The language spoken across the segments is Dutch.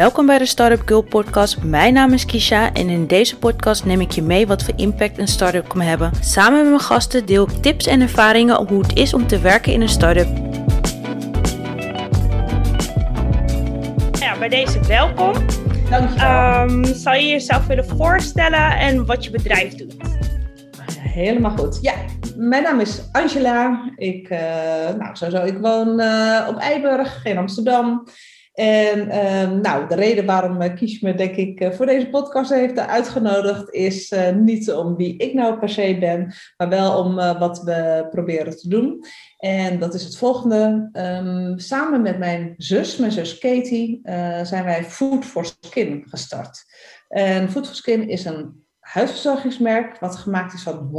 Welkom bij de Startup Girl podcast. Mijn naam is Kisha en in deze podcast neem ik je mee wat voor impact een start-up kan hebben. Samen met mijn gasten deel ik tips en ervaringen op hoe het is om te werken in een start-up. Ja, bij deze welkom. Dankjewel. Um, zou je jezelf willen voorstellen en wat je bedrijf doet? Helemaal goed. Ja, mijn naam is Angela. Ik, uh, nou, sowieso, ik woon uh, op Eiburg in Amsterdam. En uh, nou, de reden waarom uh, Kies me, denk ik, uh, voor deze podcast heeft uitgenodigd, is niet om wie ik nou per se ben, maar wel om wat we proberen te doen. En dat is het volgende. Um, samen met mijn zus, mijn zus Katie, zijn wij Food for Skin gestart. En Food for Skin is een huidverzorgingsmerk wat gemaakt is van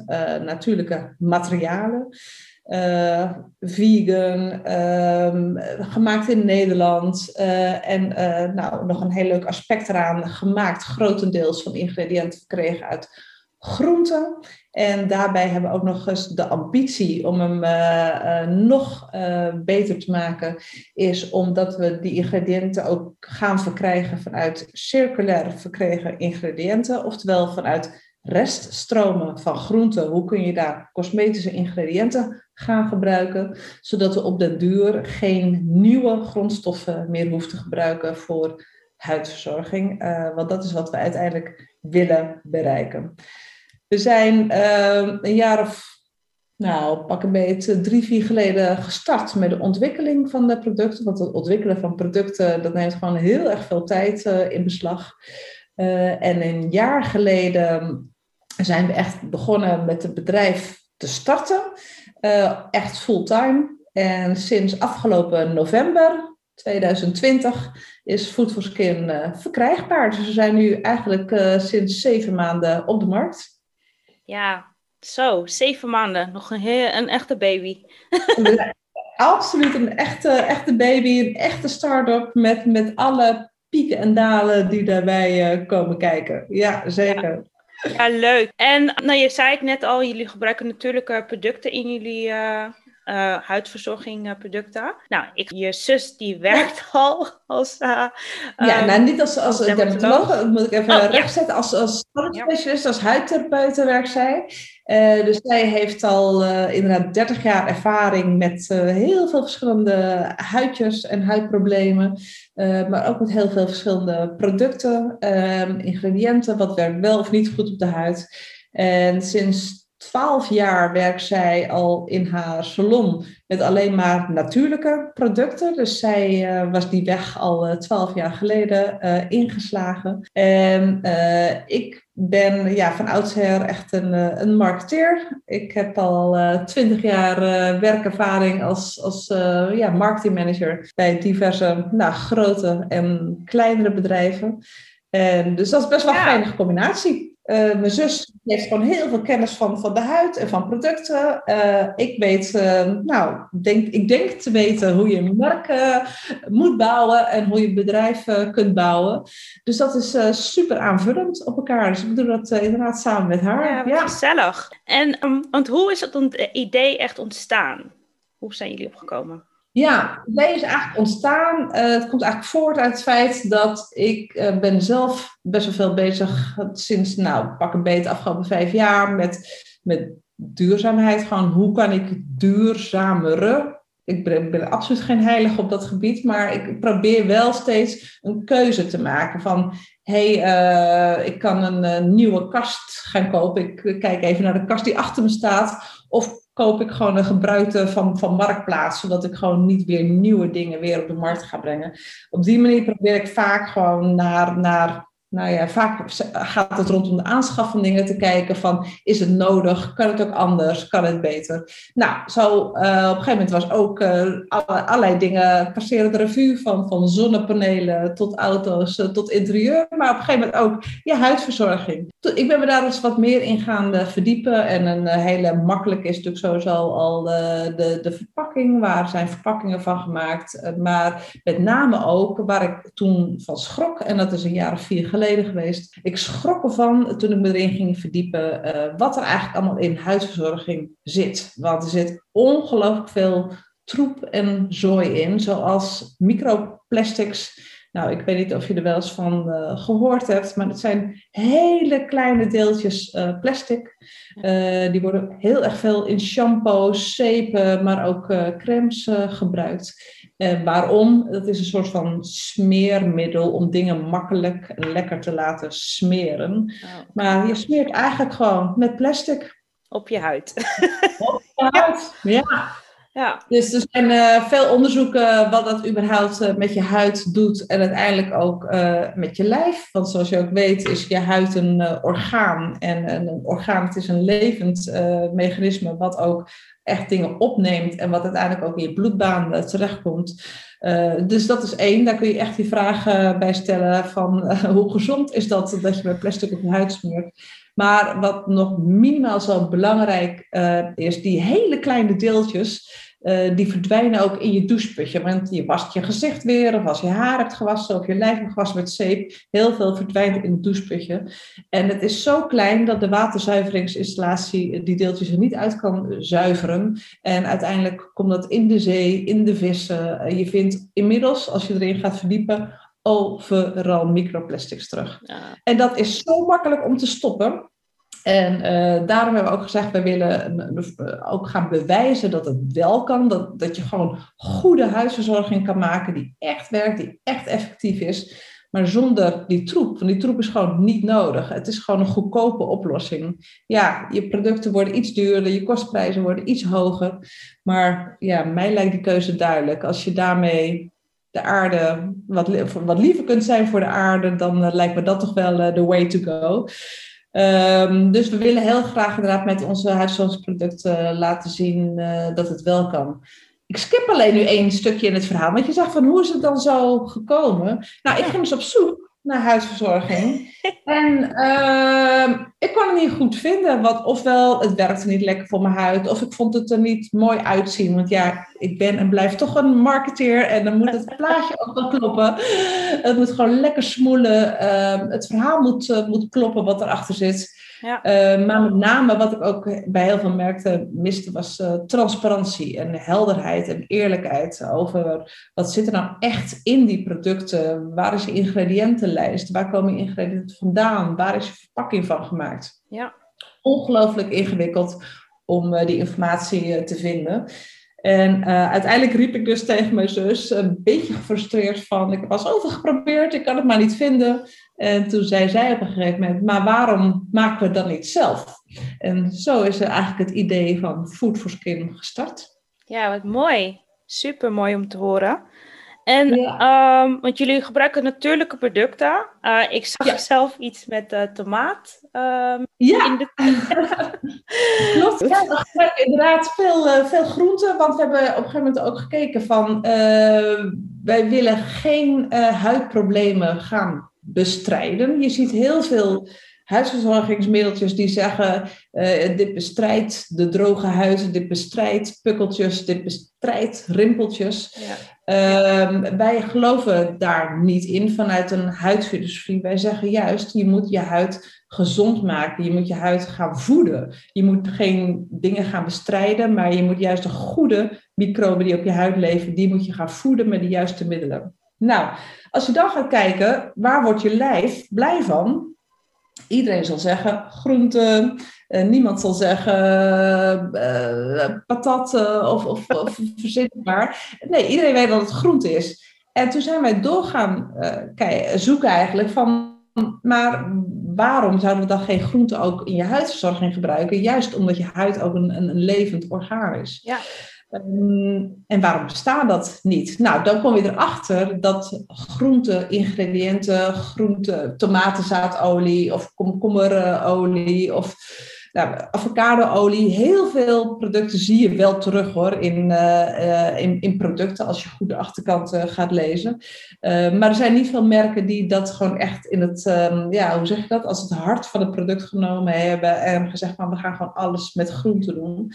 100% natuurlijke materialen. Uh, vegan, um, gemaakt in Nederland. Uh, en uh, nou, nog een heel leuk aspect eraan, gemaakt grotendeels van ingrediënten gekregen uit groenten. En daarbij hebben we ook nog eens de ambitie om hem nog beter te maken, is omdat we die ingrediënten ook gaan verkrijgen vanuit circulair verkregen ingrediënten, oftewel vanuit reststromen van groenten. Hoe kun je daar cosmetische ingrediënten gaan gebruiken, zodat we op den duur geen nieuwe grondstoffen meer hoeven te gebruiken voor huidverzorging. Uh, want dat is wat we uiteindelijk willen bereiken. We zijn uh, een jaar of, nou, pak een beetje drie, vier geleden gestart met de ontwikkeling van de producten. Want het ontwikkelen van producten, dat neemt gewoon heel erg veel tijd uh, in beslag. Uh, en een jaar geleden zijn we echt begonnen met het bedrijf te starten. Uh, echt fulltime. En sinds afgelopen november 2020 is Food for Skin uh, verkrijgbaar. Dus we zijn nu eigenlijk uh, sinds zeven maanden op de markt. Ja, zo, zeven maanden. Nog een, heel, een echte baby. Absoluut een echte, echte baby, een echte start-up met, met alle pieken en dalen die daarbij komen kijken. Ja, zeker. Ja. Ja, leuk. En nou, je zei het net al, jullie gebruiken natuurlijke producten in jullie uh, uh, huidverzorging producten. Nou, ik, je zus die werkt al als uh, Ja, nou niet als, als, als dermatoloog, dat moet ik even oh, rechtzetten. Ja. Als, als specialist, als huidtherapeut werkt zij. Uh, dus zij heeft al inderdaad 30 jaar ervaring met heel veel verschillende huidjes en huidproblemen. maar ook met heel veel verschillende producten, ingrediënten, wat werkt wel of niet goed op de huid. En sinds 12 jaar werkt zij al in haar salon met alleen maar natuurlijke producten. Dus zij uh, was die weg al uh, 12 jaar geleden uh, ingeslagen. En ik ben ja, van oudsher echt een, een marketeer. Ik heb al 20 jaar werkervaring als, als ja, marketingmanager bij diverse nou, grote en kleinere bedrijven. En dus dat is best wel een fijne combinatie. Uh, mijn zus heeft gewoon heel veel kennis van, van de huid en van producten. Uh, ik weet, uh, nou, denk, ik denk te weten hoe je een merk moet bouwen en hoe je een bedrijf kunt bouwen. Dus dat is super aanvullend op elkaar. Dus ik doe dat inderdaad samen met haar. Ja, ja. gezellig. En um, want hoe is het idee echt ontstaan? Hoe zijn jullie opgekomen? Ja, idee is eigenlijk ontstaan. Uh, het komt eigenlijk voort uit het feit dat ik uh, ben zelf best wel veel bezig sinds, nou, pak een beetje afgelopen vijf jaar met, met duurzaamheid. Gewoon hoe kan ik duurzamere ik ben, absoluut geen heilige op dat gebied, maar ik probeer wel steeds een keuze te maken van, hé, hey, uh, ik kan een, nieuwe kast gaan kopen. Ik kijk even naar de kast die achter me staat. Of koop ik gewoon een gebruikte van, van Marktplaats, zodat ik gewoon niet weer nieuwe dingen weer op de markt ga brengen. Op die manier probeer ik vaak gewoon naar, naar nou ja, vaak gaat het rondom de aanschaf van dingen te kijken van, is het nodig? Kan het ook anders? Kan het beter? Nou, zo uh, op een gegeven moment was ook alle, allerlei dingen passeren de revue van, van zonnepanelen tot auto's, uh, tot interieur, maar op een gegeven moment ook ja, huidverzorging. Ik ben me daar eens wat meer in gaan verdiepen en een hele makkelijke is natuurlijk sowieso al de, de verpakking, waar zijn verpakkingen van gemaakt, maar met name ook waar ik toen van schrok, en dat is een jaar of vier geleden, geweest. Ik schrok ervan toen ik me erin ging verdiepen uh, wat er eigenlijk allemaal in huidverzorging zit. Want er zit ongelooflijk veel troep en zooi in, zoals microplastics, Nou, ik weet niet of je er wel eens van gehoord hebt, maar het zijn hele kleine deeltjes plastic. die worden heel erg veel in shampoos, zeepen, maar ook crèmes gebruikt. Uh, waarom? Dat is een soort van smeermiddel om dingen makkelijk en lekker te laten smeren. Oh. Maar je smeert eigenlijk gewoon met plastic. Op je huid. Op je huid, ja. ja. Dus er zijn uh, veel onderzoeken wat dat überhaupt uh, met je huid doet en uiteindelijk ook met je lijf. Want zoals je ook weet is je huid een orgaan. En een orgaan, het is een levend mechanisme wat ook echt dingen opneemt en wat uiteindelijk ook in je bloedbaan terechtkomt. Dus dat is één, daar kun je echt die vragen bij stellen van hoe gezond is dat dat je met plastic op je huid smeert. Maar wat nog minimaal zo belangrijk is, die hele kleine deeltjes, uh, die verdwijnen ook in je doucheputje. Want je wast je gezicht weer, of als je haar hebt gewassen, of je lijf hebt gewassen met zeep. Heel veel verdwijnt in het doucheputje. En het is zo klein dat de waterzuiveringsinstallatie die deeltjes er niet uit kan zuiveren. En uiteindelijk komt dat in de zee, in de vissen. Je vindt inmiddels, als je erin gaat verdiepen, overal microplastics terug. Ja. En dat is zo makkelijk om te stoppen. En uh, daarom hebben we ook gezegd, wij willen uh, ook gaan bewijzen dat het wel kan. Dat, dat je gewoon goede huisverzorging kan maken die echt werkt, die echt effectief is. Maar zonder die troep, want die troep is gewoon niet nodig. Het is gewoon een goedkope oplossing. Ja, je producten worden iets duurder, je kostprijzen worden iets hoger. Maar ja, mij lijkt die keuze duidelijk. Als je daarmee de aarde wat, wat liever kunt zijn voor de aarde, dan uh, lijkt me dat toch wel de way to go. Um, dus we willen heel graag inderdaad met onze huisverzorgingsproducten laten zien dat het wel kan. Ik skip alleen nu één stukje in het verhaal, want je zegt van hoe is het dan zo gekomen? Nou, ik ging dus op zoek naar huisverzorging. en uh, ik kon het niet goed vinden. Want ofwel het werkte niet lekker voor mijn huid, of ik vond het er niet mooi uitzien. Want ja, ik ben en blijf toch een marketeer en dan moet het plaatje ook wel kloppen. Het moet gewoon lekker smoelen. Uh, het verhaal moet, uh, moet kloppen wat erachter zit. Ja. Uh, maar met name wat ik ook bij heel veel merkte miste was uh, transparantie en helderheid en eerlijkheid over wat zit er nou echt in die producten. Waar is je ingrediëntenlijst? Waar komen je ingrediënten vandaan? Waar is je verpakking van gemaakt? Ja. Ongelooflijk ingewikkeld om uh, die informatie te vinden. En uh, uiteindelijk riep ik dus tegen mijn zus, een beetje gefrustreerd van, ik heb al zoveel geprobeerd, ik kan het maar niet vinden. En toen zei zij op een gegeven moment, maar waarom maken we het dan niet zelf? En zo is er eigenlijk het idee van Food for Skin gestart. Ja, wat mooi. Super mooi om te horen. En, ja. um, want jullie gebruiken natuurlijke producten. Uh, ik zag zelf iets met uh, tomaat. Um, ja, in de... klopt. Ja, we gebruiken inderdaad veel, uh, veel groenten. Want we hebben op een gegeven moment ook gekeken van... wij willen geen huidproblemen gaan bestrijden. Je ziet heel veel huisverzorgingsmiddeltjes die zeggen: uh, dit bestrijdt de droge huizen, dit bestrijdt pukkeltjes, dit bestrijdt rimpeltjes. Ja. Uh, wij geloven daar niet in vanuit een huidfilosofie. Wij zeggen juist: je moet je huid gezond maken, je moet je huid gaan voeden. Je moet geen dingen gaan bestrijden, maar je moet juist de goede microben die op je huid leven, die moet je gaan voeden met de juiste middelen. Nou, als je dan gaat kijken, waar wordt je lijf blij van? Iedereen zal zeggen groenten. Uh, niemand zal zeggen uh, patat of, of, of. Nee, iedereen weet dat het groente is. En toen zijn wij doorgaan uh, zoeken eigenlijk van... Maar waarom zouden we dan geen groente ook in je huidverzorging gebruiken? Juist omdat je huid ook een, een, een levend orgaan is. Ja. Ehm, en waarom bestaat dat niet? Nou, dan kom je erachter dat groente, ingrediënten, groente, tomatenzaadolie of komkommerolie of nou, avocadoolie, heel veel producten zie je wel terug hoor in, uh, in, in, producten als je goed de achterkant uh, gaat lezen. Maar er zijn niet veel merken die dat gewoon echt in het, um, ja, hoe zeg je dat, als het hart van het product genomen hebben en gezegd van we gaan gewoon alles met groente doen.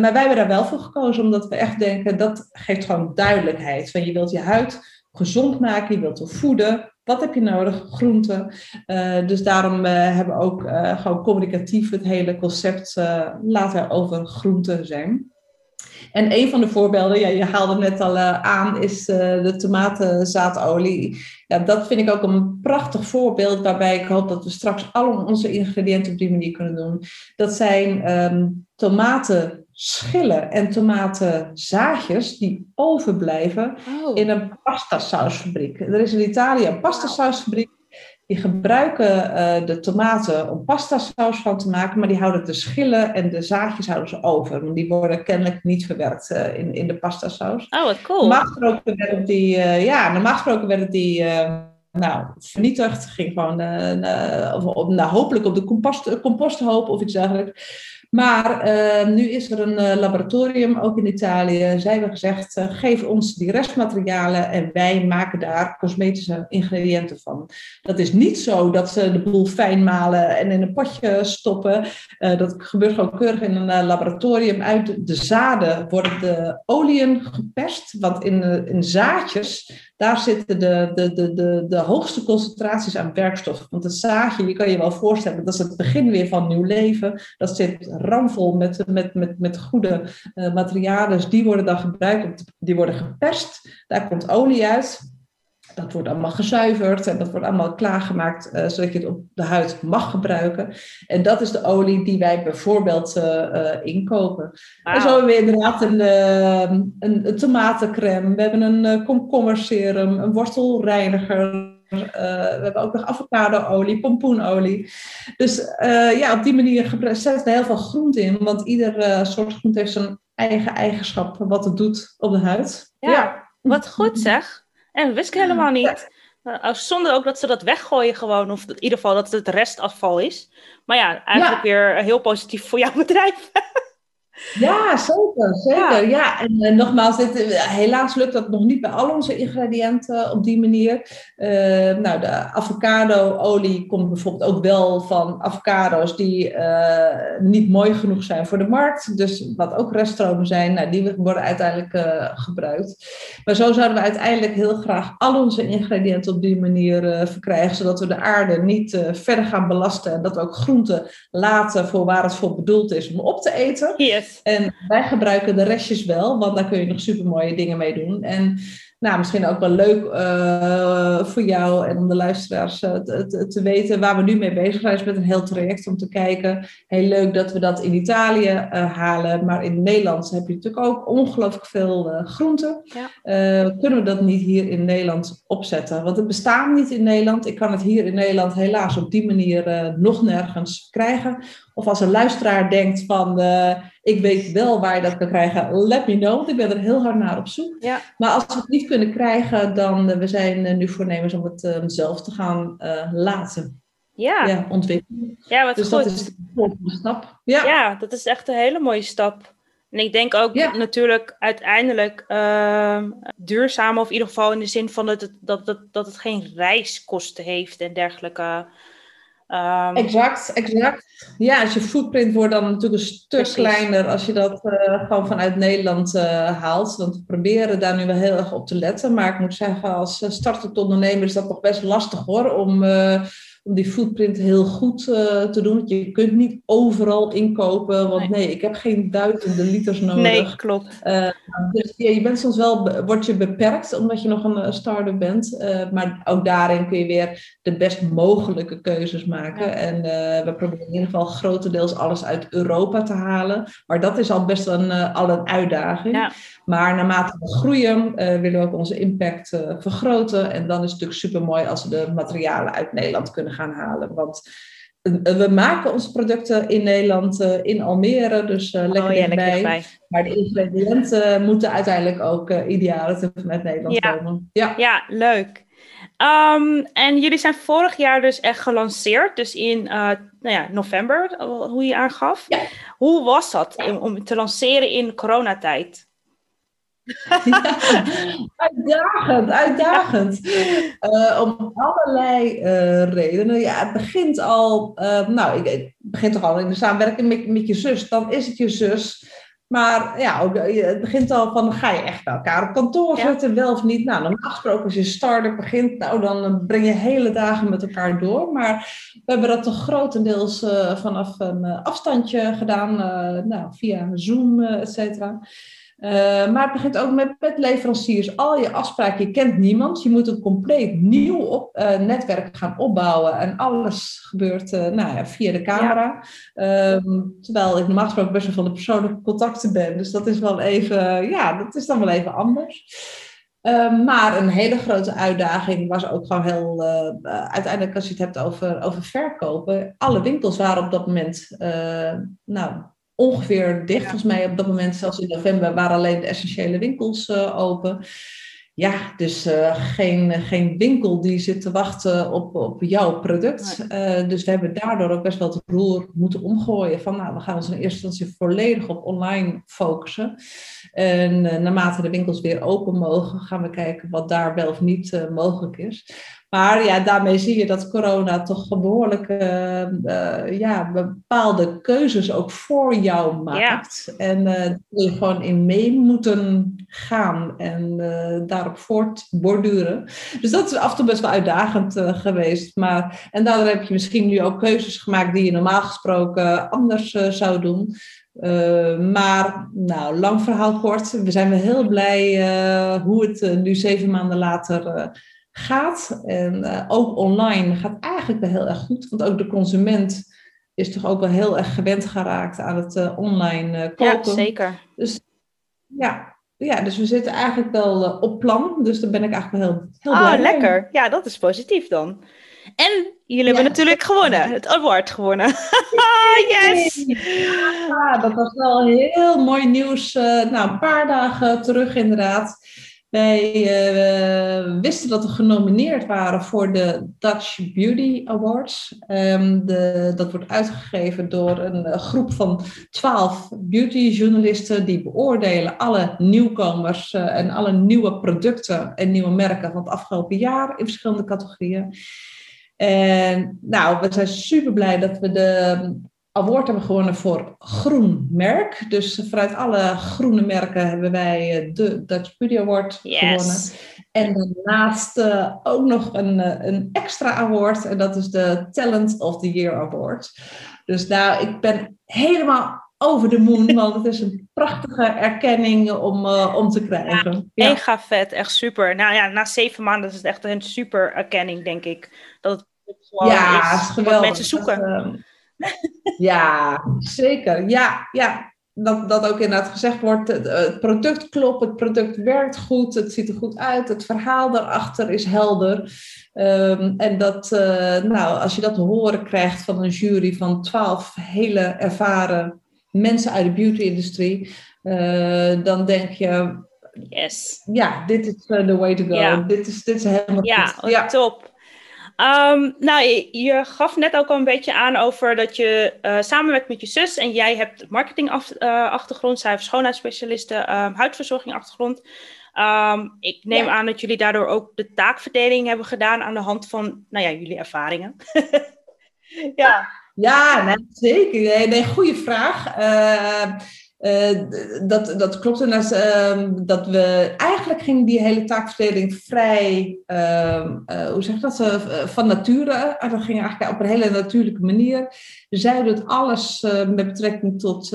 maar wij hebben daar wel voor gekozen omdat we echt denken dat geeft gewoon duidelijkheid. Van je wilt je huid gezond maken, je wilt er voeden. Wat heb je nodig? Groenten. Uh, dus daarom uh, hebben we ook uh, gewoon communicatief het hele concept laten over groenten zijn. En een van de voorbeelden, ja, je haalde net al aan, is de tomatenzaadolie. Ja, dat vind ik ook een prachtig voorbeeld waarbij ik hoop dat we straks al onze ingrediënten op die manier kunnen doen. Dat zijn um, tomatenschillen en tomatenzaadjes die overblijven oh. in een pastasausfabriek. Er is in Italië een pastasausfabriek die gebruiken uh, de tomaten om pasta saus van te maken, maar die houden de schillen en de zaadjes houden ze over. Want die worden kennelijk niet verwerkt uh, in, in de pasta saus. Oh, wat cool. Normaal gesproken werden die, uh, ja, normaal gesproken werden die nou, vernietigd. Ging gewoon of, nou, hopelijk op de compost, composthoop of iets dergelijks. Maar uh, nu is er een uh, laboratorium, ook in Italië. Zij hebben gezegd, uh, geef ons die restmaterialen en wij maken daar cosmetische ingrediënten van. Dat is niet zo dat ze de boel fijn malen en in een potje stoppen. dat gebeurt gewoon keurig in een laboratorium. Uit de zaden worden de oliën geperst, want in, in zaadjes daar zitten de, de, de, de, de hoogste concentraties aan werkstoffen. Want het zaadje, je kan je wel voorstellen, dat is het begin weer van nieuw leven. Dat zit ramvol met, met, met, met goede uh, materialen. Dus die worden dan gebruikt, die worden geperst. Daar komt olie uit. Dat wordt allemaal gezuiverd en dat wordt allemaal klaargemaakt uh, zodat je het op de huid mag gebruiken. En dat is de olie die wij bijvoorbeeld uh, uh, inkopen. Wow. En zo hebben we inderdaad een, een, een, tomatencrème, we hebben een komkommerserum, een wortelreiniger. Uh, we hebben ook nog avocadoolie, pompoenolie. Dus uh, ja, op die manier zetten we heel veel groente in. Want ieder uh, soort groente heeft zijn eigen eigenschap wat het doet op de huid. Ja, ja. wat goed zeg. En wist ik helemaal niet. Ja. Zonder ook dat ze dat weggooien gewoon. Of in ieder geval dat het restafval is. Maar ja, eigenlijk ja. weer heel positief voor jouw bedrijf. Ja, zeker. zeker. Ja. ja. En, en nogmaals, dit, helaas lukt dat nog niet bij al onze ingrediënten op die manier. Uh, nou, de avocado-olie komt bijvoorbeeld ook wel van avocado's die uh, niet mooi genoeg zijn voor de markt. Dus wat ook reststromen zijn, nou, die worden uiteindelijk uh, gebruikt. Maar zo zouden we uiteindelijk heel graag al onze ingrediënten op die manier verkrijgen, zodat we de aarde niet verder gaan belasten en dat we ook groenten laten voor waar het voor bedoeld is om op te eten. Yes. En wij gebruiken de restjes wel, want daar kun je nog super mooie dingen mee doen. En nou, misschien ook wel leuk uh, voor jou en om de luisteraars uh, te, te, weten waar we nu mee bezig zijn. Is met een heel traject om te kijken. Heel leuk dat we dat in Italië uh, halen, maar in Nederland heb je natuurlijk ook ongelooflijk veel groenten. Ja. kunnen we dat niet hier in Nederland opzetten? Want het bestaat niet in Nederland. Ik kan het hier in Nederland helaas op die manier nog nergens krijgen. Of als een luisteraar denkt van ik weet wel waar je dat kan krijgen. Let me know, want ik ben er heel hard naar op zoek. Ja. Maar als we het niet kunnen krijgen, dan uh, we zijn uh, nu voornemens om het zelf te gaan laten ja. Ja, ontwikkelen. Ja, wat dus goed. dat is de volgende stap. Ja. ja, dat is echt een hele mooie stap. En ik denk ook ja. natuurlijk uiteindelijk uh, duurzaam, of in ieder geval in de zin van dat het, dat, dat, dat het geen reiskosten heeft en dergelijke. Um, exact, exact. Ja, als je footprint wordt dan natuurlijk een stuk precies. kleiner als je dat uh, gewoon vanuit Nederland uh, haalt. Want we proberen daar nu wel heel erg op te letten. Maar ik moet zeggen, als startend ondernemer is dat nog best lastig hoor. Om, uh, om die footprint heel goed te doen. Want je kunt niet overal inkopen. Want nee, nee ik heb geen duizenden liters nodig. Nee, klopt. dus ja, je bent soms wel, word je beperkt omdat je nog een start-up bent. maar ook daarin kun je weer de best mogelijke keuzes maken. Ja. En we proberen in ieder geval grotendeels alles uit Europa te halen. Maar dat is al best een, al een uitdaging. Ja. Maar naarmate we groeien, uh, willen we ook onze impact uh, vergroten. En dan is het natuurlijk super mooi als we de materialen uit Nederland kunnen gaan halen. Want we maken onze producten in Nederland, in Almere, dus lekker, oh, ja, lekker dichtbij. Maar de ingrediënten moeten uiteindelijk ook ideaal vanuit Nederland ja. komen. Ja. ja, leuk. Um, en jullie zijn vorig jaar dus echt gelanceerd, dus in uh, nou ja, november, hoe je aangaf. Hoe was dat om te lanceren in coronatijd? Ja, uitdagend, uitdagend. Uh, om allerlei uh, redenen. Ja, het begint al, uh, nou, ik, het begint toch al in de samenwerking met, met je zus. Dan is het je zus Maar ja, ook, het begint al van, ga je echt bij elkaar op kantoor zitten, wel of niet? Nou, normaal gesproken als je start-up begint, nou, dan breng je hele dagen met elkaar door. Maar we hebben dat toch grotendeels vanaf een afstandje gedaan, nou, via Zoom, et cetera. Uh, maar het begint ook met, met, leveranciers. Al je afspraken, je kent niemand. Je moet een compleet nieuw op, uh, netwerk gaan opbouwen. En alles gebeurt uh, nou ja, via de camera. Ja. Um, terwijl ik normaal gesproken best wel van de persoonlijke contacten ben. Dus dat is wel even, ja, dat is dan wel even anders. Uh, maar een hele grote uitdaging was ook gewoon heel, uh, uiteindelijk als je het hebt over, over verkopen. Alle winkels waren op dat moment, nou, ongeveer dicht. Volgens mij op dat moment, zelfs in november, waren alleen de essentiële winkels uh, open. Ja, dus uh, geen, geen winkel die zit te wachten op, op jouw product. Uh, dus we hebben daardoor ook best wel het roer moeten omgooien. Van nou, we gaan ons in eerste instantie volledig op online focussen. En naarmate de winkels weer open mogen, gaan we kijken wat daar wel of niet mogelijk is. Maar ja, daarmee zie je dat corona toch behoorlijk uh, ja, bepaalde keuzes ook voor jou maakt. En uh, daar je gewoon in mee moeten gaan en daarop voortborduren. Dus dat is af en toe best wel uitdagend geweest. Maar, en daardoor heb je misschien nu ook keuzes gemaakt die je normaal gesproken anders zou doen. maar, nou, lang verhaal kort. We zijn wel heel blij hoe het nu zeven maanden later gaat. En uh, ook online gaat eigenlijk wel heel erg goed. Want ook de consument is toch ook wel heel erg gewend geraakt aan het uh, online uh, kopen. Ja, zeker. Dus ja, ja, dus we zitten eigenlijk wel op plan. Dus daar ben ik eigenlijk wel heel, heel oh, blij lekker. Ja, dat is positief dan. En jullie hebben natuurlijk gewonnen, het award gewonnen. yes! Ja, dat was wel heel mooi nieuws. nou, een paar dagen terug inderdaad. Wij uh, wisten dat we genomineerd waren voor de Dutch Beauty Awards. Um, de, dat wordt uitgegeven door een uh, groep van twaalf beautyjournalisten die beoordelen alle nieuwkomers uh, en alle nieuwe producten en nieuwe merken van het afgelopen jaar in verschillende categorieën. En nou, we zijn super blij dat we de award hebben gewonnen voor groen merk. Dus vanuit alle groene merken hebben wij eh, de Dutch Beauty Award gewonnen. En daarnaast uh, ook nog een, eh, een extra award. En dat is de Talent of the Year Award. Dus nou, ik ben helemaal over de moon. Want het is een prachtige erkenning om, uh, om te krijgen. Ja, Mega vet, echt super. Nou ja, na zeven maanden is het echt een super erkenning, denk ik. Dat het gewoon ja, is, wat mensen zoeken. Dat, ja, zeker. Ja, ja. Dat, dat ook inderdaad gezegd wordt, het, product klopt, het product werkt goed, het ziet er goed uit, het verhaal daarachter is helder. Um, en dat, uh, nou, als je dat te horen krijgt van een jury van twaalf hele ervaren mensen uit de beauty-industrie, uh, dan denk je, yes. ja, dit is uh, the way to go. Ja. Dit, is, dit is helemaal ja, goed. Ja, top. Um, nou, je, je, gaf net ook al een beetje aan over dat je uh, samenwerkt met je zus en jij hebt marketingachtergrond, uh, zij heeft schoonheidsspecialisten, um, huidverzorging achtergrond. Um, ik neem ja. aan dat jullie daardoor ook de taakverdeling hebben gedaan aan de hand van, nou ja, jullie ervaringen. ja, ja nee, zeker. Nee, nee, goede vraag. Uh, uh, dat, dat klopt inderdaad. Uh, dat we eigenlijk ging die hele taakverdeling vrij, uh, hoe zeg je dat, uh, van nature. Dat ging eigenlijk op een hele natuurlijke manier. Zij doet alles met betrekking tot,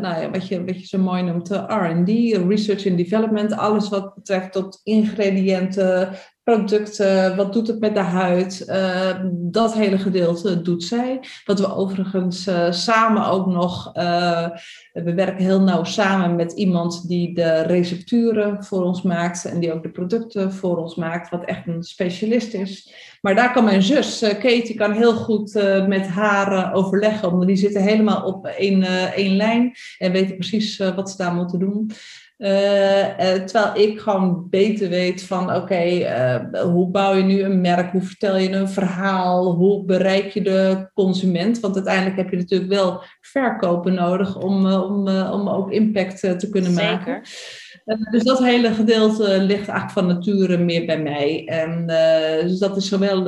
nou ja, wat, je, wat je zo mooi noemt, R&D, Research and Development. Alles wat betreft tot ingrediënten, producten, wat doet het met de huid. Uh, dat hele gedeelte doet zij. Wat we overigens uh, samen ook nog, uh, we werken heel nauw samen met iemand die de recepturen voor ons maakt en die ook de producten voor ons maakt, wat echt een specialist is. Maar daar kan mijn zus, Katie, kan heel goed met haar overleggen, omdat die zitten helemaal op één, één lijn en weten precies wat ze daar moeten doen. Uh, uh, terwijl ik gewoon beter weet van oké, okay, uh, hoe bouw je nu een merk? Hoe vertel je een verhaal? Hoe bereik je de consument? Want uiteindelijk heb je natuurlijk wel verkopen nodig om, om, om ook impact te kunnen Zeker. maken. dus dat hele gedeelte ligt eigenlijk van nature meer bij mij. En dus dat is zowel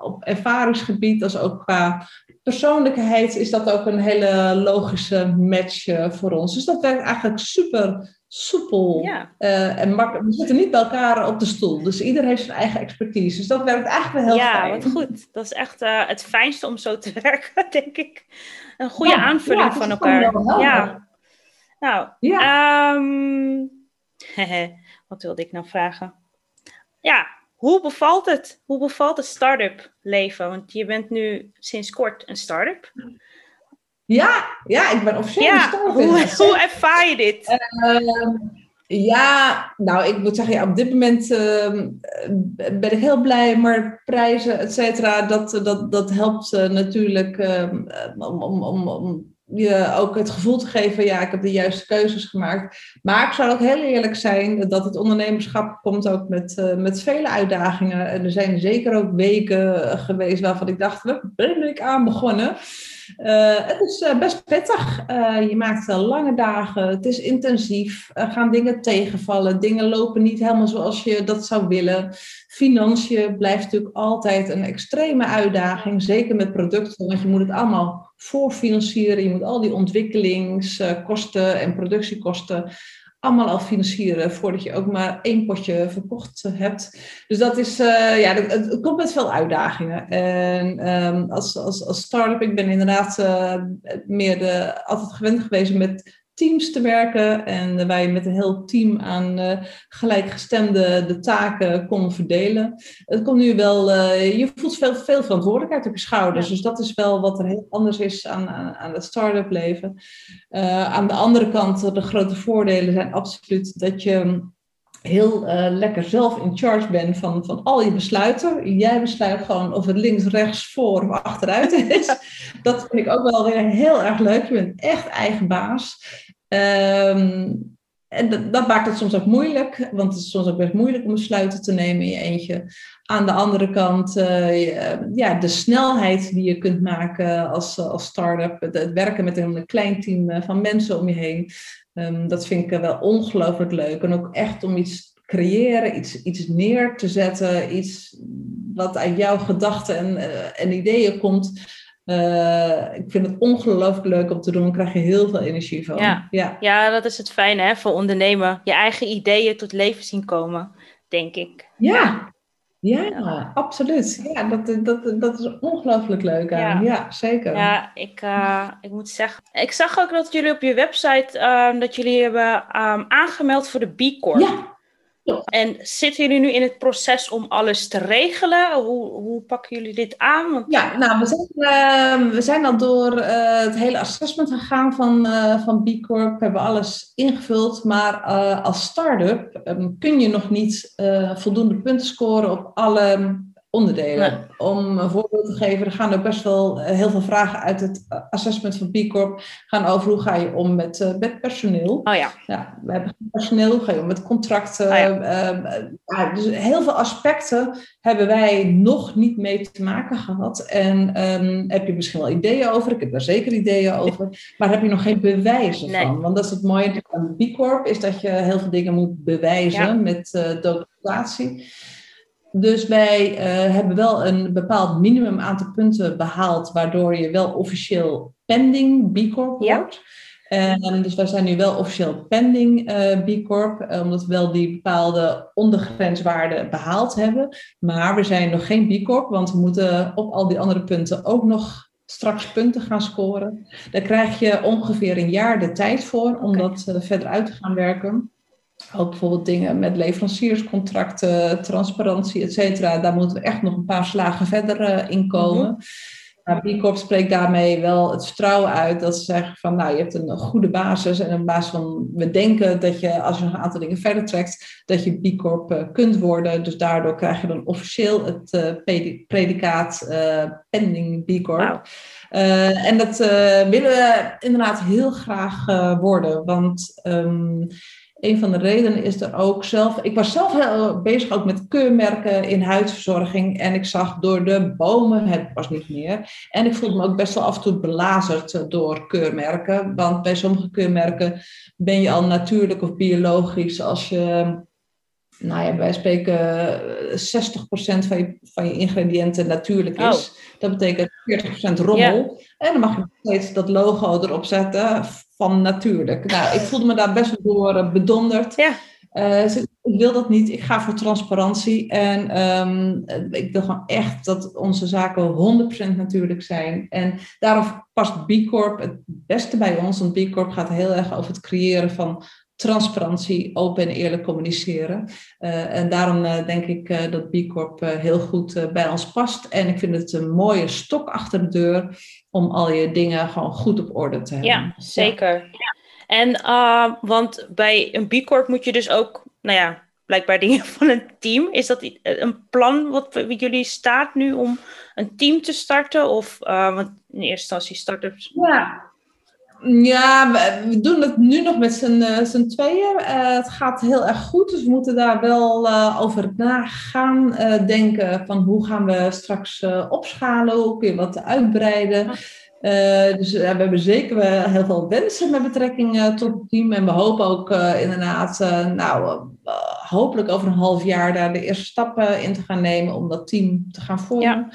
op ervaringsgebied als ook qua persoonlijkheid is dat ook een hele logische match voor ons. Dus dat werkt eigenlijk super soepel ja. en makkelijk. We zitten niet bij elkaar op de stoel. Dus ieder heeft zijn eigen expertise. Dus dat werkt eigenlijk wel heel ja, fijn. Ja, wat goed. Dat is echt het fijnste om zo te werken, denk ik. Een goede aanvulling van elkaar. Ja. Nou. Um, wat wilde ik nou vragen? Ja, hoe bevalt het? Hoe bevalt het start-up leven? Want je bent nu sinds kort een start-up. Ja, ja, ik ben officieel ja. Hoe, hoe ervaar je dit? Uh, ja, nou, ik moet zeggen, ja, op dit moment uh, ben ik heel blij, maar prijzen, et cetera, dat, dat, dat helpt uh, natuurlijk ehm, om, om, om, om je ook het gevoel te geven, ja, ik heb de juiste keuzes gemaakt. Maar ik zou ook heel eerlijk zijn dat het ondernemerschap komt ook met, uh, met vele uitdagingen. En er zijn zeker ook weken geweest waarvan ik dacht, waar ben ik aan begonnen? Uh, het is uh, best pittig. je maakt lange dagen, het is intensief. Er gaan dingen tegenvallen, dingen lopen niet helemaal zoals je dat zou willen. Financiën blijft natuurlijk altijd een extreme uitdaging, zeker met producten, want je moet het allemaal voorfinancieren. Je moet al die ontwikkelingskosten en productiekosten allemaal al financieren voordat je ook maar één potje verkocht hebt. Dus dat is, uh, ja, het, komt met veel uitdagingen. En um, als, als, als start-up, ik ben inderdaad uh, meer de, altijd gewend geweest met teams te werken. En wij met een heel team aan uh, gelijkgestemde de taken konden verdelen. Het komt nu wel, uh, je voelt veel, veel verantwoordelijkheid op je schouders. Dus dat is wel wat er heel anders is aan, aan, aan het start-up leven. Uh, aan de andere kant, de grote voordelen zijn absoluut dat je heel uh, lekker zelf in charge bent van, van al je besluiten. Jij besluit gewoon of het links, rechts, voor of achteruit is. Dat vind ik ook wel weer heel erg leuk. Je bent echt eigen baas. Um, en dat, dat, maakt het soms ook moeilijk, want het is soms ook best moeilijk om besluiten te nemen in je eentje. Aan de andere kant, uh, ja, de snelheid die je kunt maken als, als start-up, het, werken met een klein team van mensen om je heen, um, dat vind ik wel ongelooflijk leuk. En ook echt om iets te creëren, iets, iets neer te zetten, iets wat uit jouw gedachten en, en ideeën komt. Uh, ik vind het ongelooflijk leuk om te doen. Daar krijg je heel veel energie van. Ja, ja. ja dat is het fijne hè, voor ondernemen. Je eigen ideeën tot leven zien komen, denk ik. Ja, ja, ja. absoluut. Ja, dat, dat, dat is ongelooflijk leuk aan. Ja, ja zeker. Ja, ik, uh, ik moet zeggen. Ik zag ook dat jullie op je website uh, dat jullie hebben um, aangemeld voor de B Corp. Ja. En zitten jullie nu in het proces om alles te regelen? Hoe, hoe pakken jullie dit aan? Want... Ja, nou, we zijn, uh, we zijn al door uh, het hele assessment gegaan van, uh, van B Corp. We hebben alles ingevuld. Maar als start-up um, kun je nog niet voldoende punten scoren op alle onderdelen. Om een voorbeeld te geven, er gaan ook best wel eh, heel veel vragen uit het assessment van B Corp gaan over hoe ga je om met, uh, met personeel. Oh ja. ja. We hebben personeel, hoe ga je om met contracten. Oh ja. uh, dus heel veel aspecten hebben wij nog niet mee te maken gehad. En um, heb je misschien wel ideeën over? Ik heb daar zeker ideeën over. Maar heb je nog geen bewijzen nee. van? Want dat is het mooie aan B Corp, is dat je heel veel dingen moet bewijzen ja. met documentatie. Dus wij uh, hebben wel een bepaald minimum aantal punten behaald, waardoor je wel officieel pending B Corp wordt. Ja. En dus wij zijn nu wel officieel pending uh, B Corp, omdat we wel die bepaalde ondergrenswaarden behaald hebben. Maar we zijn nog geen B Corp, want we moeten op al die andere punten ook nog straks punten gaan scoren. Daar krijg je ongeveer een jaar de tijd voor om okay. dat uh, verder uit te gaan werken. Ook bijvoorbeeld dingen met leverancierscontracten, transparantie, et cetera. Daar moeten we echt nog een paar slagen verder uh, in komen. Maar B Corp spreekt daarmee wel het vertrouwen uit dat ze zeggen van nou, je hebt een goede basis en een basis van we denken dat je als je nog een aantal dingen verder trekt, dat je B Corp uh, kunt worden. Dus daardoor krijg je dan officieel het uh, predicaat pending B Corp. Wow. en dat willen we inderdaad heel graag worden, want um, een van de redenen is er ook zelf. Ik was zelf heel bezig ook met keurmerken in huidverzorging. En ik zag door de bomen, het was niet meer. En ik voelde me ook best wel af en toe belazerd door keurmerken. Want bij sommige keurmerken ben je al natuurlijk of biologisch als je nou ja, wij spreken 60% van je, van je ingrediënten natuurlijk is. Oh. Dat betekent 40% rommel. En dan mag je nog steeds dat logo erop zetten van natuurlijk. Nou, ik voelde me daar best wel door bedonderd. Ja. Uh, ik wil dat niet. Ik ga voor transparantie. En um, ik wil gewoon echt dat onze zaken 100% natuurlijk zijn. En daarom past B Corp het beste bij ons. Want B Corp gaat heel erg over het creëren van transparantie, open en eerlijk communiceren. Uh, en daarom uh, denk ik uh, dat B Corp heel goed bij ons past. En ik vind het een mooie stok achter de deur om al je dingen gewoon goed op orde te hebben. Ja, zeker. Ja. En want bij een B Corp moet je dus ook nou ja, blijkbaar dingen van een team. Is dat een plan wat jullie staat nu om een team te starten? Of, uh, want in eerste instantie startups. Ja, ja we, doen het nu nog met z'n uh, tweeën. Uh, het gaat heel erg goed, dus we moeten daar wel over na gaan denken van hoe gaan we straks opschalen, hoe kun je wat uitbreiden. Dus we hebben zeker wel heel veel wensen met betrekking tot het team. En we hopen ook inderdaad, nou, hopelijk over een half jaar daar de eerste stappen in te gaan nemen om dat team te gaan vormen. Ja.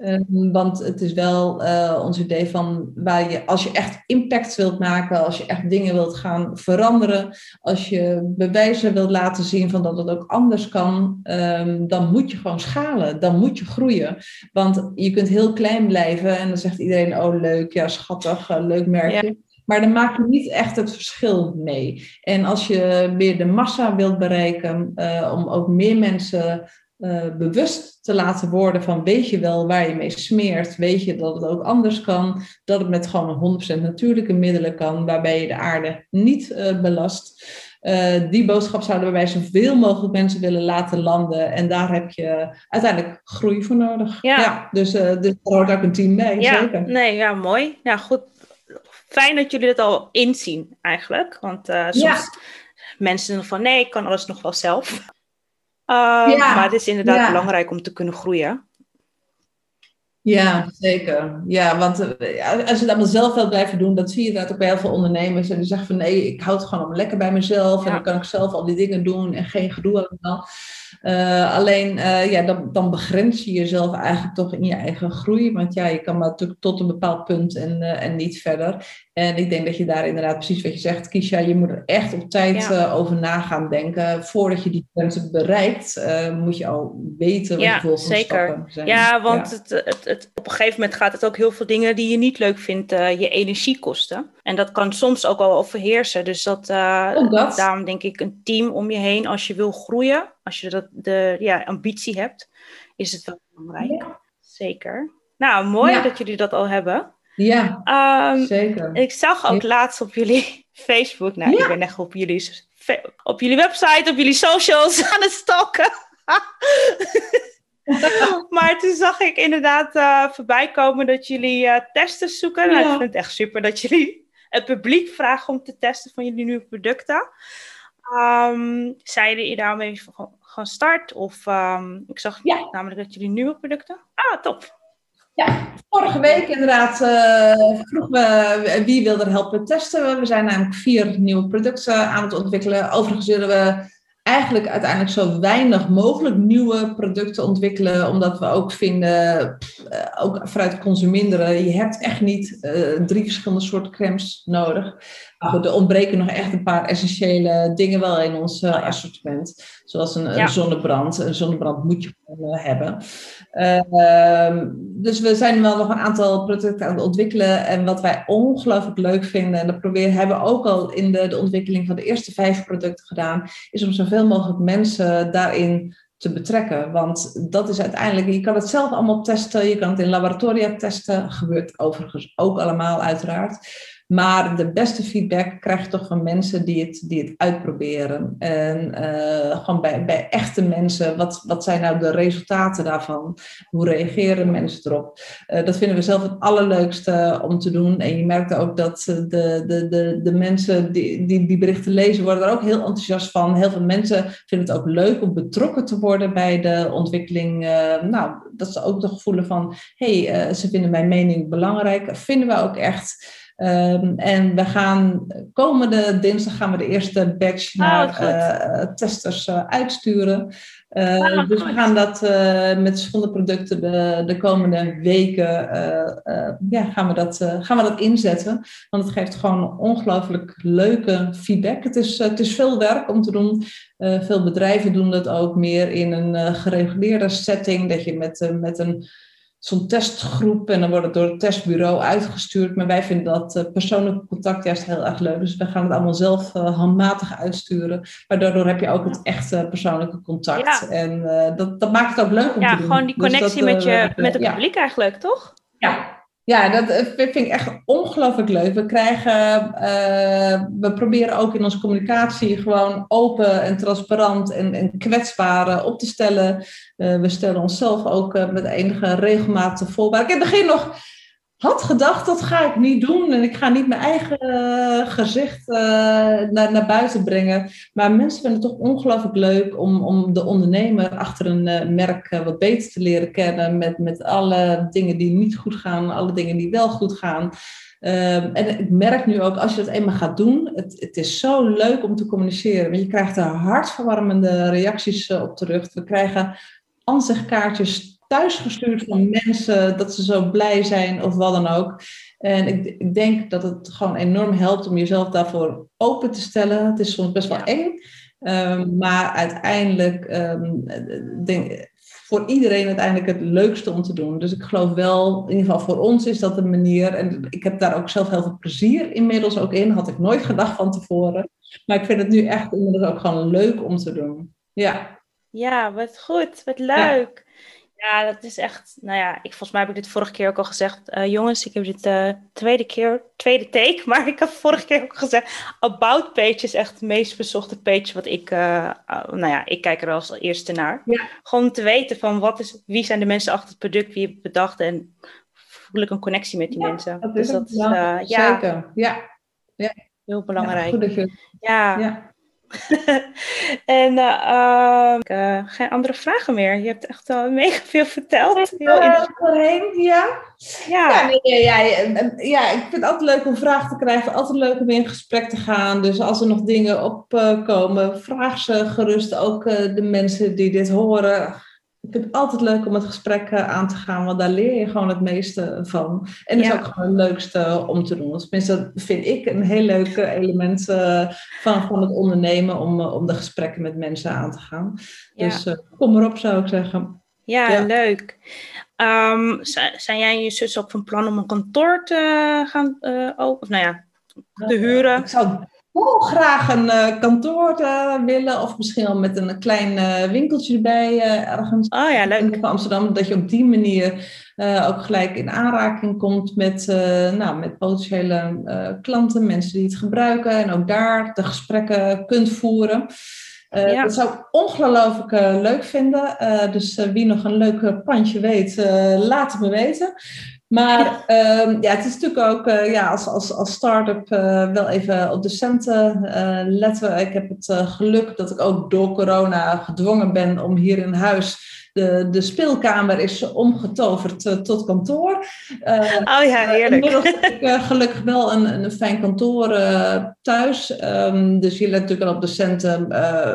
Ehm, want het is wel uh, ons idee van waar je, als je echt impact wilt maken, als je echt dingen wilt gaan veranderen, als je bewijzen wilt laten zien van dat het ook anders kan, um, dan moet je gewoon schalen, dan moet je groeien. Want je kunt heel klein blijven en dan zegt iedereen, oh leuk, ja schattig, uh, leuk merkje. Maar dan maak je niet echt het verschil mee. En als je meer de massa wilt bereiken, uh, om ook meer mensen uh, bewust te laten worden van weet je wel waar je mee smeert, weet je dat het ook anders kan, dat het met gewoon 100% natuurlijke middelen kan, waarbij je de aarde niet uh, belast. Uh, die boodschap zouden we bij zoveel mogelijk mensen willen laten landen. En daar heb je uiteindelijk groei voor nodig. Ja. dus, dus daar hoort ook een team bij, ja. zeker. Nee, ja, mooi. Ja, goed. Fijn dat jullie dat al inzien eigenlijk. Want soms ja. mensen van nee, ik kan alles nog wel zelf. Ehm, maar het is inderdaad belangrijk om te kunnen groeien. Ja, zeker. Ja, want eh, als je het allemaal zelf wilt blijven doen, dat zie je dat ook bij heel veel ondernemers. En die zeggen van nee, ik houd het gewoon lekker bij mezelf. En dan kan ik zelf al die dingen doen en geen gedoe allemaal. Uh, alleen, uh, ja, dan, dan begrens je jezelf eigenlijk toch in je eigen groei. Want ja, je kan maar natuurlijk tot een bepaald punt en, uh, en niet verder. En ik denk dat je daar inderdaad precies wat je zegt, Kisha, je moet er echt op tijd ja. over na gaan denken. Voordat je die punten bereikt, moet je al weten wat ja, je volgende zeker. stappen zijn. Ja, want Het, het, het, op een gegeven moment gaat het ook heel veel dingen die je niet leuk vindt, je energie kosten. En dat kan soms ook wel overheersen. Dus dat, dat, daarom denk ik een team om je heen als je wil groeien als je dat, de ja, ambitie hebt, is het wel belangrijk. Zeker. Nou, mooi dat jullie dat al hebben. Ja, um, zeker. Ik zag ook laatst op jullie Facebook, nou, ik ben echt op jullie, op jullie website, op jullie socials aan het stalken. maar toen zag ik inderdaad uh, voorbij komen dat jullie uh, testen zoeken. Nou, ik vind het echt super dat jullie het publiek vragen om te testen van jullie nieuwe producten. Um, zeiden je daarmee van start? Of um, ik zag ja. namelijk dat jullie nieuwe producten. Ah, top. Ja, vorige week inderdaad uh, vroegen we wie wil er helpen testen. We zijn namelijk vier nieuwe producten aan het ontwikkelen. Overigens zullen we eigenlijk uiteindelijk zo weinig mogelijk nieuwe producten ontwikkelen, omdat we ook vinden, uh, ook vanuit consuminderen, je hebt echt niet uh, drie verschillende soorten crèmes nodig. Goed, er ontbreken nog echt een paar essentiële dingen wel in ons uh, assortiment. Zoals een, ja. een, zonnebrand. Een zonnebrand moet je gewoon hebben. Ehm, dus we zijn wel nog een aantal producten aan het ontwikkelen. En wat wij ongelooflijk leuk vinden, en dat proberen, hebben we ook al in de, de ontwikkeling van de eerste vijf producten gedaan, is om zoveel mogelijk mensen daarin te betrekken. Want dat is uiteindelijk, je kan het zelf allemaal testen, je kan het in laboratoria testen, gebeurt overigens ook allemaal uiteraard. Maar de beste feedback krijg je toch van mensen die het, die het uitproberen. En uh, gewoon bij, bij echte mensen, wat, wat zijn nou de resultaten daarvan? Hoe reageren mensen erop? Uh, dat vinden we zelf het allerleukste om te doen. En je merkt ook dat de, de, de, de mensen die, die die berichten lezen, worden er ook heel enthousiast van. Heel veel mensen vinden het ook leuk om betrokken te worden bij de ontwikkeling. Nou, dat ze ook toch voelen van, hé, hey, ze vinden mijn mening belangrijk. Vinden we ook echt. Ehm, en we gaan komende dinsdag gaan we de eerste batch oh, naar testers uitsturen. Uh, dus we gaan dat met verschillende producten de, de komende weken ja, gaan, we dat, gaan we dat inzetten. Want het geeft gewoon ongelooflijk leuke feedback. Het is, het is veel werk om te doen. veel bedrijven doen dat ook meer in een gereguleerde setting. Dat je met, met een zo'n testgroep en dan wordt het door het testbureau uitgestuurd. Maar wij vinden dat uh, persoonlijke contact juist heel erg leuk. Dus we gaan het allemaal zelf uh, handmatig uitsturen. Maar daardoor heb je ook het echte persoonlijke contact. En uh, dat, dat maakt het ook leuk om ja, te doen. Ja, gewoon die dus connectie met, je, met het publiek eigenlijk, toch? Ja, ja, dat eh, vind ik echt ongelooflijk leuk. We krijgen, uh, we proberen ook in onze communicatie gewoon open en transparant en, en kwetsbaar op te stellen. We stellen onszelf ook met enige regelmaat voorbaar. Ik heb het begin nog had gedacht, dat ga ik niet doen. En ik ga niet mijn eigen uh, gezicht uh, naar, naar buiten brengen. Maar mensen vinden het toch ongelooflijk leuk om, om de ondernemer achter een uh, merk wat beter te leren kennen. Met, met alle dingen die niet goed gaan, alle dingen die wel goed gaan. Ehm, en ik merk nu ook, als je dat eenmaal gaat doen, het, het is zo leuk om te communiceren. Want je krijgt er hartverwarmende reacties op terug. We krijgen ansichtkaartjes thuisgestuurd van mensen dat ze zo blij zijn of wat dan ook. En ik, ik, denk dat het gewoon enorm helpt om jezelf daarvoor open te stellen. Het is soms best wel eng, um, maar uiteindelijk um, denk voor iedereen uiteindelijk het leukste om te doen. Dus ik geloof wel, in ieder geval voor ons is dat een manier. En ik heb daar ook zelf heel veel plezier inmiddels ook in. Had ik nooit gedacht van tevoren. Maar ik vind het nu echt inmiddels ook gewoon leuk om te doen. Ja. Ja, wat goed, wat leuk. Ja, dat is echt, nou ja, ik, volgens mij heb ik dit vorige keer ook al gezegd. Uh, jongens, ik heb dit uh, tweede keer, tweede take, maar ik heb vorige keer ook gezegd. About page is echt het meest bezochte page wat ik, uh, nou ja, ik kijk er als eerste naar. Ja. Gewoon te weten van wat is, wie zijn de mensen achter het product, wie heeft bedacht en voel ik een connectie met die mensen. Dat dus dat is, ja, Zeker, ja. ja. Heel belangrijk. Ja, goed ja. ja. en uh, geen andere vragen meer. Je hebt echt al mega veel verteld. Heel uh, ja. Ja. Ja, nee, ja, ja, ik vind het altijd leuk om vragen te krijgen. Altijd leuk om in gesprek te gaan. Dus als er nog dingen opkomen, vraag ze gerust ook de mensen die dit horen ik vind het altijd leuk om het gesprek eh, aan te gaan, want daar leer je gewoon het meeste van. En het is ook gewoon het leukste om te doen. Tenminste, dat vind ik een heel leuk element uh, van, van het ondernemen, om, om de gesprekken met mensen aan te gaan. Ja. Dus kom erop, zou ik zeggen. Ja, ja. leuk. Um, zijn jij en je zus ook van plan om een kantoor te gaan openen? Of nou ja, te huren? Ik zou heel graag een uh, kantoor uh, willen. Of misschien wel met een klein uh, winkeltje erbij ergens oh, ja, leuk. in Amsterdam. Dat je op die manier ook gelijk in aanraking komt met, nou, met potentiële klanten, mensen die het gebruiken. En ook daar de gesprekken kunt voeren. Ja. Dat zou ik ongelooflijk leuk vinden. dus wie nog een leuk pandje weet, laat het me weten. Maar um, ja, het is natuurlijk ook uh, ja, als, als, als start-up uh, wel even op de centen uh, letten. Ik heb het geluk dat ik ook door corona gedwongen ben om hier in huis de, de speelkamer is omgetoverd uh, tot kantoor. Uh, oh ja, heerlijk. Inmiddels heb ik gelukkig wel een, een fijn kantoor thuis. Um, dus je let natuurlijk al op de centrum.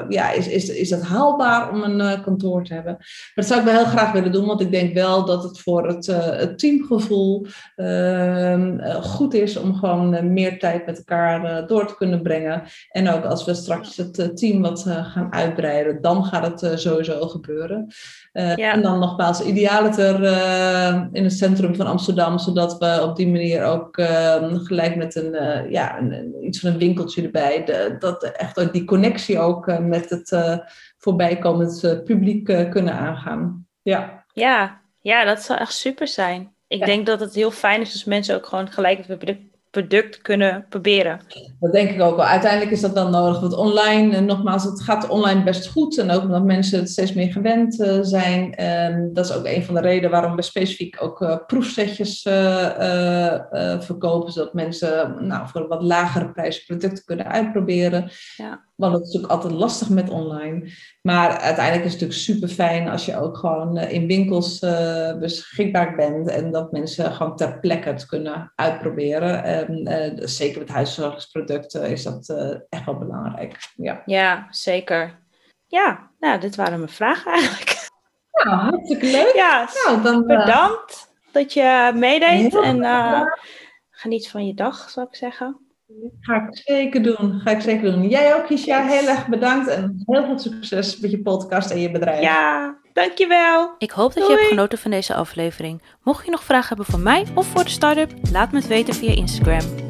ja, is, is, is het haalbaar om een kantoor te hebben? Maar dat zou ik wel heel graag willen doen, want ik denk wel dat het voor het, het teamgevoel ehm, goed is om gewoon meer tijd met elkaar door te kunnen brengen. En ook als we straks het team wat gaan uitbreiden, dan gaat het sowieso gebeuren. Uh, En dan nogmaals, idealiter uh, in het centrum van Amsterdam, zodat we op die manier ook uh, gelijk met een, ja, een, iets van een winkeltje erbij, de, dat echt ook die connectie ook met het voorbijkomend publiek kunnen aangaan. Ja. ja. Ja, dat zou echt super zijn. Ik ja. denk dat het heel fijn is als mensen ook gewoon gelijk het product product kunnen proberen. Dat denk ik ook wel. Uiteindelijk is dat wel nodig. Want online, en nogmaals, het gaat online best goed. En ook omdat mensen het steeds meer gewend uh, zijn. En dat is ook een van de redenen waarom we specifiek ook uh, proefsetjes uh, verkopen. Zodat mensen nou, voor een wat lagere prijs producten kunnen uitproberen. Ja. Want het is natuurlijk altijd lastig met online. Maar uiteindelijk is het natuurlijk super fijn als je ook gewoon eh, in winkels uh, beschikbaar bent. En dat mensen gewoon ter plekke het kunnen uitproberen. En uh, zeker met huisverzorgingsproducten is dat echt wel belangrijk. Ja, ja zeker. Ja, nou, dit waren mijn vragen eigenlijk. Nou, hartstikke leuk. Ja, nou, dan, bedankt dat je meedeed. En geniet van je dag, zou ik zeggen. Ga ik zeker doen. Ga ik zeker doen. Jij ook, Kisha. Heel erg bedankt en heel veel succes met je podcast en je bedrijf. Ja, dankjewel. Ik hoop dat je hebt genoten van deze aflevering. Mocht je nog vragen hebben voor mij of voor de start-up, laat me het weten via Instagram.